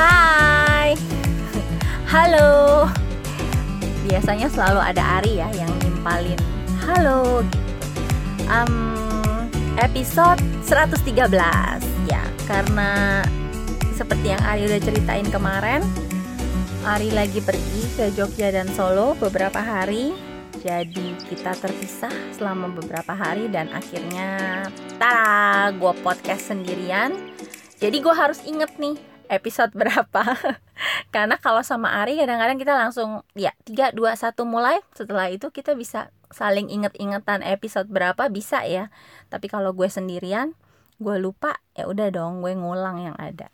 Hai. Halo. Biasanya selalu ada Ari ya yang nimpalin Halo um, Episode 113 Ya karena seperti yang Ari udah ceritain kemarin Ari lagi pergi ke Jogja dan Solo beberapa hari. Jadi kita terpisah selama beberapa hari dan akhirnya Tara, gue podcast sendirian. Jadi gue harus inget nih episode berapa. Karena kalau sama Ari kadang-kadang kita langsung ya 3, 2, 1 mulai. Setelah itu kita bisa saling inget-ingetan episode berapa bisa ya. Tapi kalau gue sendirian gue lupa ya udah dong gue ngulang yang ada.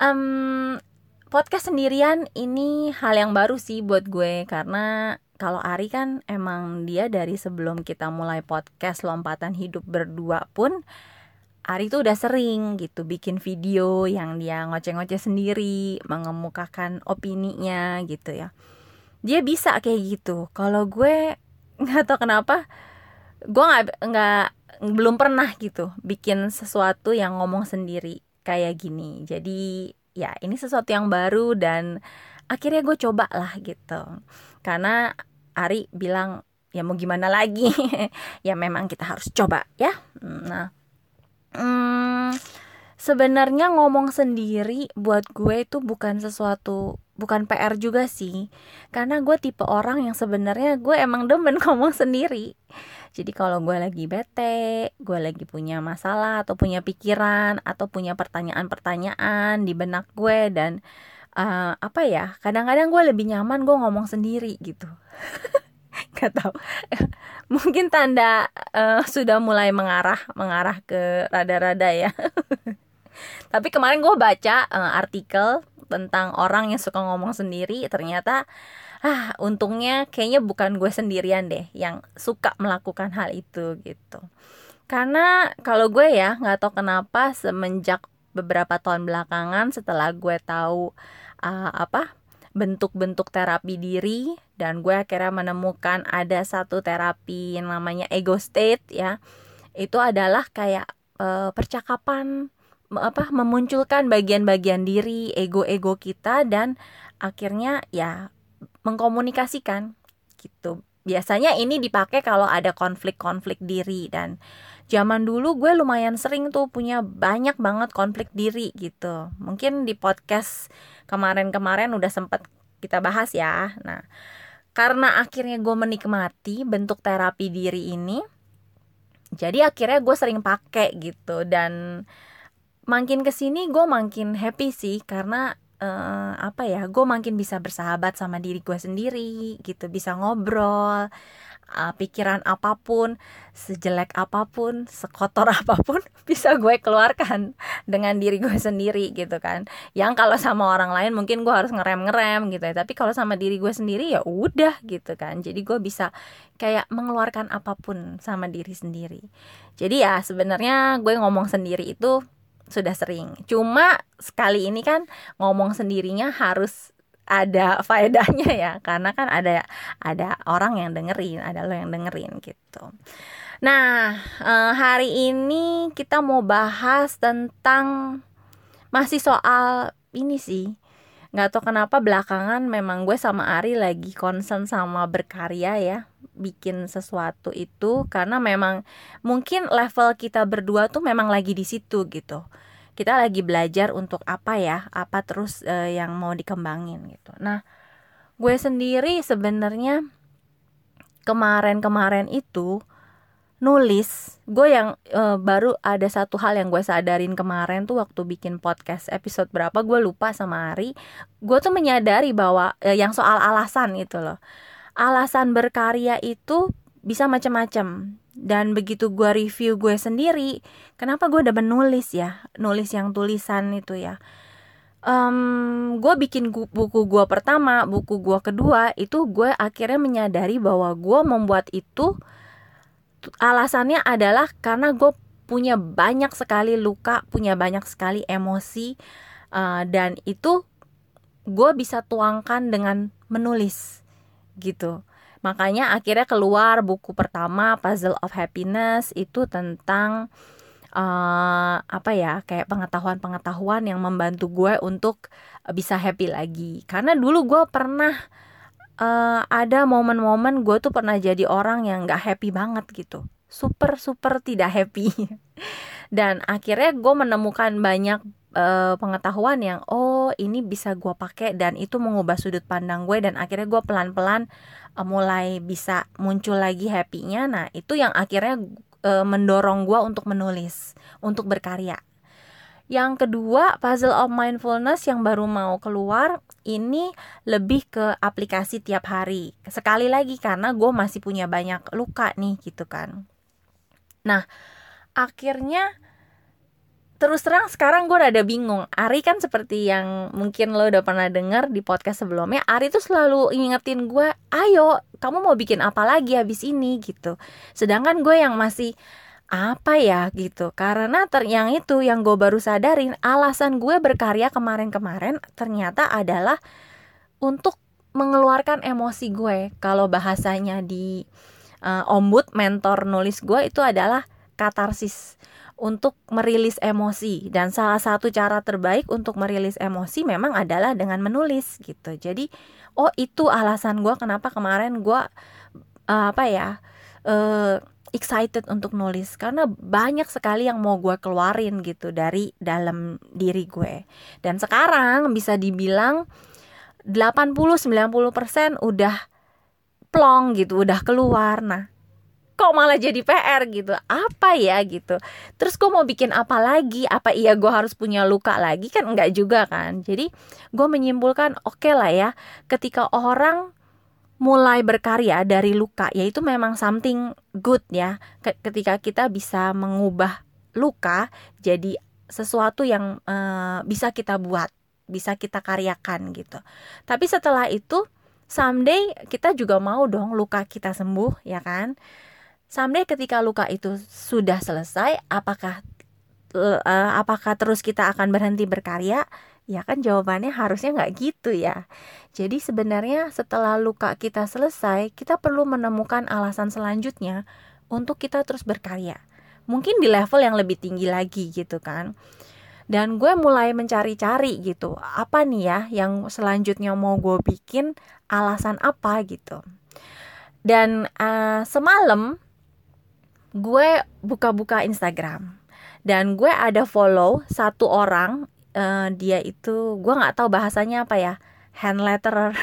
Um, podcast sendirian ini hal yang baru sih buat gue. Karena kalau Ari kan emang dia dari sebelum kita mulai podcast lompatan hidup berdua pun Ari tuh udah sering gitu bikin video yang dia ngoceh-ngoceh sendiri, mengemukakan opininya gitu ya. Dia bisa kayak gitu. Kalau gue nggak tau kenapa, gue nggak nggak belum pernah gitu bikin sesuatu yang ngomong sendiri kayak gini. Jadi ya ini sesuatu yang baru dan akhirnya gue coba lah gitu. Karena Ari bilang ya mau gimana lagi ya memang kita harus coba ya nah hmm, sebenarnya ngomong sendiri buat gue itu bukan sesuatu bukan PR juga sih. Karena gue tipe orang yang sebenarnya gue emang demen ngomong sendiri. Jadi kalau gue lagi bete gue lagi punya masalah atau punya pikiran atau punya pertanyaan-pertanyaan di benak gue dan uh, apa ya kadang-kadang gue lebih nyaman gue ngomong sendiri gitu nggak tahu. Mungkin tanda uh, sudah mulai mengarah mengarah ke rada-rada ya. Tapi kemarin gue baca uh, artikel tentang orang yang suka ngomong sendiri ternyata ah untungnya kayaknya bukan gue sendirian deh yang suka melakukan hal itu gitu. Karena kalau gue ya nggak tahu kenapa semenjak beberapa tahun belakangan setelah gue tahu uh, apa bentuk-bentuk terapi diri dan gue akhirnya menemukan ada satu terapi yang namanya ego state ya. Itu adalah kayak uh, percakapan apa memunculkan bagian-bagian diri ego-ego kita dan akhirnya ya mengkomunikasikan gitu biasanya ini dipakai kalau ada konflik-konflik diri dan zaman dulu gue lumayan sering tuh punya banyak banget konflik diri gitu. Mungkin di podcast kemarin-kemarin udah sempet kita bahas ya. Nah karena akhirnya gue menikmati bentuk terapi diri ini jadi akhirnya gue sering pakai gitu. Dan makin ke sini gue makin happy sih karena uh, apa ya gue makin bisa bersahabat sama diri gue sendiri gitu bisa ngobrol uh, pikiran apa pun, sejelek apa pun, sekotor apa pun bisa gue keluarkan dengan diri gue sendiri gitu kan. Yang kalau sama orang lain mungkin gue harus ngerem-ngerem gitu ya. Tapi kalau sama diri gue sendiri ya udah gitu kan. Jadi gue bisa kayak mengeluarkan apa pun sama diri sendiri. Jadi ya sebenarnya gue ngomong sendiri itu sudah sering. Cuma sekali ini kan ngomong sendirinya harus ada faedahnya ya karena kan ada ada orang yang dengerin ada lo yang dengerin gitu nah eh, hari ini kita mau bahas tentang masih soal ini sih nggak tahu kenapa belakangan memang gue sama Ari lagi concern sama berkarya ya bikin sesuatu itu. Karena memang mungkin level kita berdua tuh memang lagi di situ gitu. Kita lagi belajar untuk apa ya apa terus uh, yang mau dikembangin gitu. Nah gue sendiri sebenarnya kemarin-kemarin itu nulis gue yang uh, baru ada satu hal yang gue sadarin kemarin tuh waktu bikin podcast episode berapa gue lupa sama Ari. Gue tuh menyadari bahwa uh, yang soal alasan itu loh. Alasan berkarya itu bisa macam-macam dan begitu gue review gue sendiri kenapa gue udah menulis ya? Nulis yang tulisan itu ya. Um, gue bikin buku gue pertama buku gue kedua itu gue akhirnya menyadari bahwa gue membuat itu alasannya adalah karena gue punya banyak sekali luka punya banyak sekali emosi uh, dan itu gue bisa tuangkan dengan menulis gitu. Makanya akhirnya keluar buku pertama Puzzle of Happiness itu tentang uh, apa ya kayak pengetahuan-pengetahuan yang membantu gue untuk bisa happy lagi. Karena dulu gue pernah uh, ada momen-momen gue tuh pernah jadi orang yang gak happy banget gitu. Super super tidak happy. Dan akhirnya gue menemukan banyak uh, pengetahuan yang oh ini bisa gue pakai dan itu mengubah sudut pandang gue dan akhirnya gue pelan-pelan uh, mulai bisa muncul lagi happynya. Nah itu yang akhirnya uh, mendorong gue untuk menulis untuk berkarya yang kedua, puzzle of mindfulness yang baru mau keluar ini lebih ke aplikasi tiap hari. Sekali lagi karena gue masih punya banyak luka nih gitu kan. Nah, akhirnya terus terang sekarang gue rada bingung Ari kan seperti yang mungkin lo udah pernah denger di podcast sebelumnya Ari tuh selalu ingetin gue ayo kamu mau bikin apa lagi habis ini gitu sedangkan gue yang masih apa ya gitu. Karena ter yang itu yang gue baru sadarin alasan gue berkarya kemarin-kemarin ternyata adalah untuk mengeluarkan emosi gue. Kalau bahasanya di uh, ombud mentor nulis gue itu adalah katarsis. Untuk merilis emosi. Dan salah satu cara terbaik untuk merilis emosi memang adalah dengan menulis gitu. Jadi oh itu alasan gue kenapa kemarin gue uh, apa ya uh, excited untuk nulis. Karena banyak sekali yang mau gue keluarin gitu dari dalam diri gue. Dan sekarang bisa dibilang 80-90% udah plong gitu udah keluar. Nah kok malah jadi PR gitu? Apa ya gitu? Terus gue mau bikin apa lagi? Apa iya gue harus punya luka lagi? Kan enggak juga kan? Jadi gue menyimpulkan oke okay lah ya ketika orang mulai berkarya dari luka yaitu memang something good ya. Ketika kita bisa mengubah luka jadi sesuatu yang uh, bisa kita buat bisa kita karyakan gitu. Tapi setelah itu someday kita juga mau dong luka kita sembuh ya kan? Someday ketika luka itu sudah selesai, apakah uh, apakah terus kita akan berhenti berkarya? Ya kan jawabannya harusnya nggak gitu ya. Jadi sebenarnya setelah luka kita selesai, kita perlu menemukan alasan selanjutnya untuk kita terus berkarya. Mungkin di level yang lebih tinggi lagi gitu kan. Dan gue mulai mencari-cari gitu, apa nih ya yang selanjutnya mau gue bikin, alasan apa gitu. Dan uh, semalam gue buka-buka Instagram dan gue ada follow satu orang uh, dia itu gue nggak tahu bahasanya apa ya hand letter.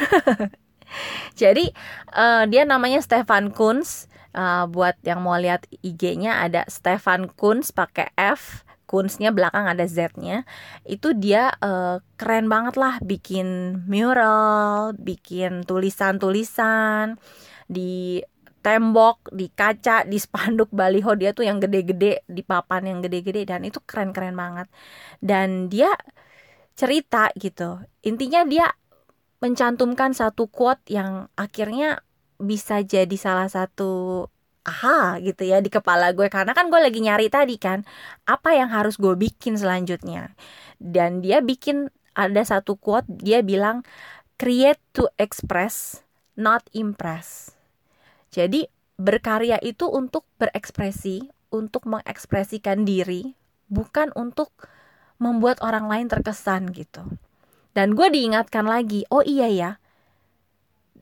Jadi uh, dia namanya Stefan Kunz. Uh, buat yang mau lihat IG-nya ada Stefan Kunz pakai F Kunznya belakang ada Z-nya. Itu dia uh, keren banget lah bikin mural bikin tulisan-tulisan di tembok, di kaca, di spanduk baliho dia tuh yang gede-gede, di papan yang gede-gede dan itu keren-keren banget. Dan dia cerita gitu. Intinya dia mencantumkan satu quote yang akhirnya bisa jadi salah satu aha gitu ya di kepala gue karena kan gue lagi nyari tadi kan apa yang harus gue bikin selanjutnya dan dia bikin ada satu quote dia bilang create to express not impress jadi berkarya itu untuk berekspresi, untuk mengekspresikan diri, bukan untuk membuat orang lain terkesan gitu. Dan gue diingatkan lagi, oh iya ya,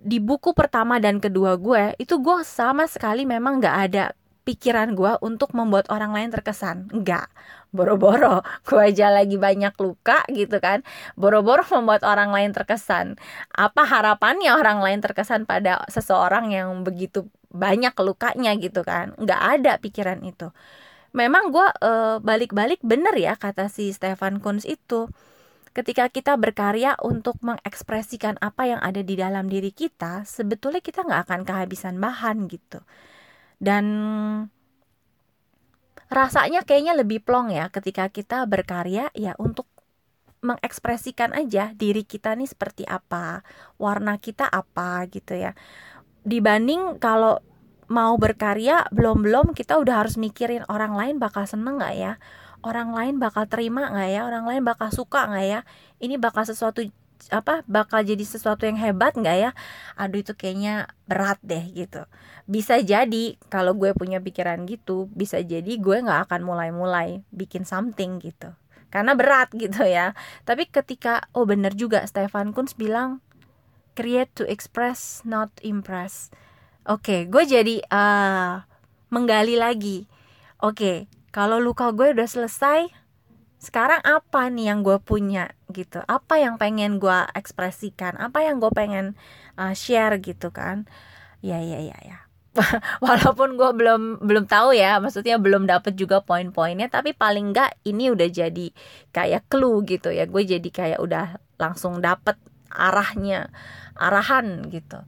di buku pertama dan kedua gue itu gue sama sekali memang gak ada pikiran gue untuk membuat orang lain terkesan. Enggak boro-boro. Gue aja lagi banyak luka gitu kan. Boro-boro membuat orang lain terkesan. Apa harapannya orang lain terkesan pada seseorang yang begitu banyak lukanya gitu kan? Nggak ada pikiran itu. Memang gue e, balik-balik bener ya kata si Stefan Kunz itu. Ketika kita berkarya untuk mengekspresikan apa yang ada di dalam diri kita sebetulnya kita nggak akan kehabisan bahan gitu dan rasanya kayaknya lebih plong ya ketika kita berkarya ya untuk mengekspresikan aja diri kita nih seperti apa, warna kita apa gitu ya. Dibanding kalau mau berkarya belum-belum kita udah harus mikirin orang lain bakal seneng gak ya, orang lain bakal terima gak ya, orang lain bakal suka gak ya, ini bakal sesuatu apa bakal jadi sesuatu yang hebat nggak ya? Aduh itu kayaknya berat deh gitu. Bisa jadi kalau gue punya pikiran gitu bisa jadi gue nggak akan mulai-mulai bikin something gitu. Karena berat gitu ya. Tapi ketika oh bener juga Stefan Kunz bilang create to express not impress. Oke okay, gue jadi uh, menggali lagi. Oke okay, kalau luka gue udah selesai sekarang apa nih yang gue punya gitu? Apa yang pengen gue ekspresikan? Apa yang gue pengen uh, share gitu kan? Ya ya ya ya. Walaupun gue belum belum tahu ya maksudnya belum dapet juga poin-poinnya tapi paling enggak ini udah jadi kayak clue gitu ya. Gue jadi kayak udah langsung dapet arahnya arahan gitu.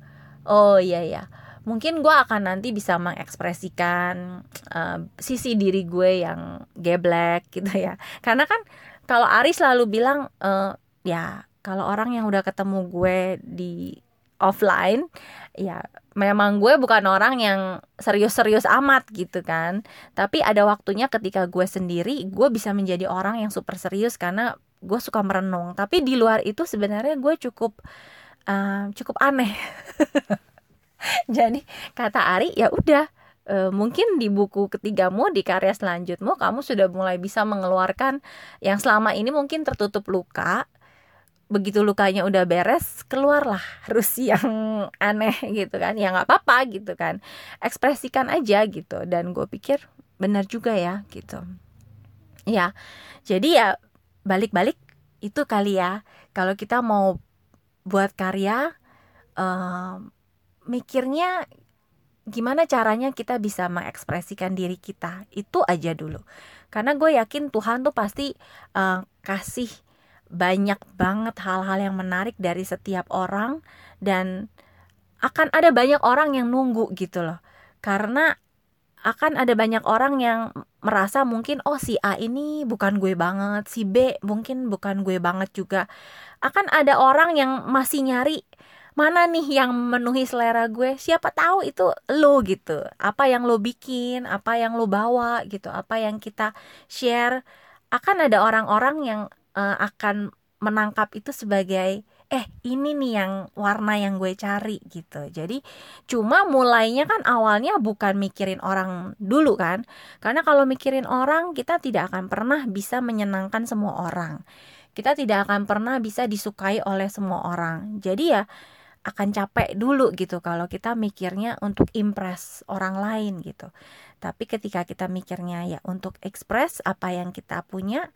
Oh iya ya mungkin gue akan nanti bisa mengekspresikan uh, sisi diri gue yang geblek gitu ya. Karena kan kalau Ari selalu bilang uh, ya kalau orang yang udah ketemu gue di offline ya memang gue bukan orang yang serius-serius amat gitu kan. Tapi ada waktunya ketika gue sendiri gue bisa menjadi orang yang super serius karena gue suka merenung. Tapi di luar itu sebenarnya gue cukup uh, cukup aneh jadi kata Ari ya udah e, mungkin di buku ketigamu di karya selanjutmu kamu sudah mulai bisa mengeluarkan yang selama ini mungkin tertutup luka. Begitu lukanya udah beres keluarlah harus yang aneh gitu kan. Ya nggak apa-apa gitu kan. Ekspresikan aja gitu. Dan gue pikir benar juga ya gitu. Ya jadi ya balik-balik itu kali ya. Kalau kita mau buat karya um, mikirnya gimana caranya kita bisa mengekspresikan diri kita. Itu aja dulu. Karena gue yakin Tuhan tuh pasti uh, kasih banyak banget hal-hal yang menarik dari setiap orang dan akan ada banyak orang yang nunggu gitu loh. Karena akan ada banyak orang yang merasa mungkin oh si A ini bukan gue banget si B mungkin bukan gue banget juga. Akan ada orang yang masih nyari mana nih yang memenuhi selera gue? Siapa tahu itu lo gitu. Apa yang lo bikin? Apa yang lo bawa? gitu. Apa yang kita share? Akan ada orang-orang yang uh, akan menangkap itu sebagai eh ini nih yang warna yang gue cari gitu. Jadi cuma mulainya kan awalnya bukan mikirin orang dulu kan. Karena kalau mikirin orang kita tidak akan pernah bisa menyenangkan semua orang. Kita tidak akan pernah bisa disukai oleh semua orang. Jadi ya akan capek dulu gitu kalau kita mikirnya untuk impress orang lain gitu. Tapi ketika kita mikirnya ya untuk express apa yang kita punya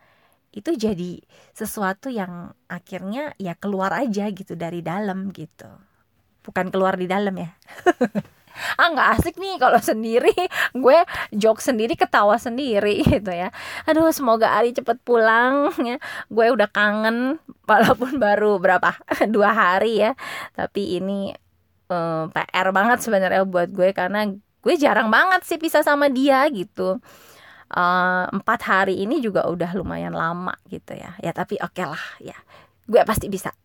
itu jadi sesuatu yang akhirnya ya keluar aja gitu dari dalam gitu. Bukan keluar di dalam ya. ah nggak asik nih kalau sendiri. Gue joke sendiri ketawa sendiri gitu ya. Aduh semoga Ari cepet pulang ya. Gue udah kangen walaupun baru berapa? Dua hari ya. Tapi ini um, eh, PR banget sebenarnya buat gue karena gue jarang banget sih pisah sama dia gitu. Uh, empat hari ini juga udah lumayan lama gitu ya. Ya tapi oke okay lah ya. Gue pasti bisa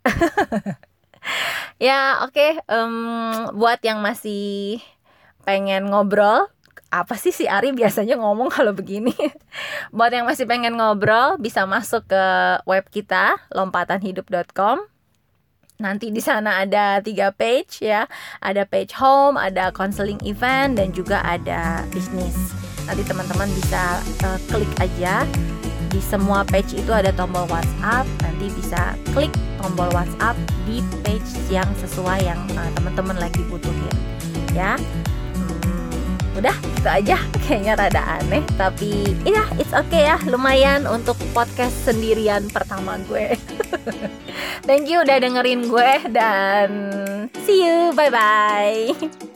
ya oke okay, um, buat yang masih pengen ngobrol apa sih si Ari biasanya ngomong kalau begini? Buat yang masih pengen ngobrol bisa masuk ke web kita lompatanhidup.com nanti di sana ada tiga page ya. Ada page home ada counseling event dan juga ada bisnis. Nanti teman-teman bisa uh, klik aja di semua page itu ada tombol WhatsApp. Nanti bisa klik tombol WhatsApp di page yang sesuai yang uh, teman-teman lagi butuhin. Ya. Hmm, udah itu aja. Kayaknya rada aneh tapi ya it's okay ya. Lumayan untuk podcast sendirian pertama gue. Thank you udah dengerin gue dan see you. Bye bye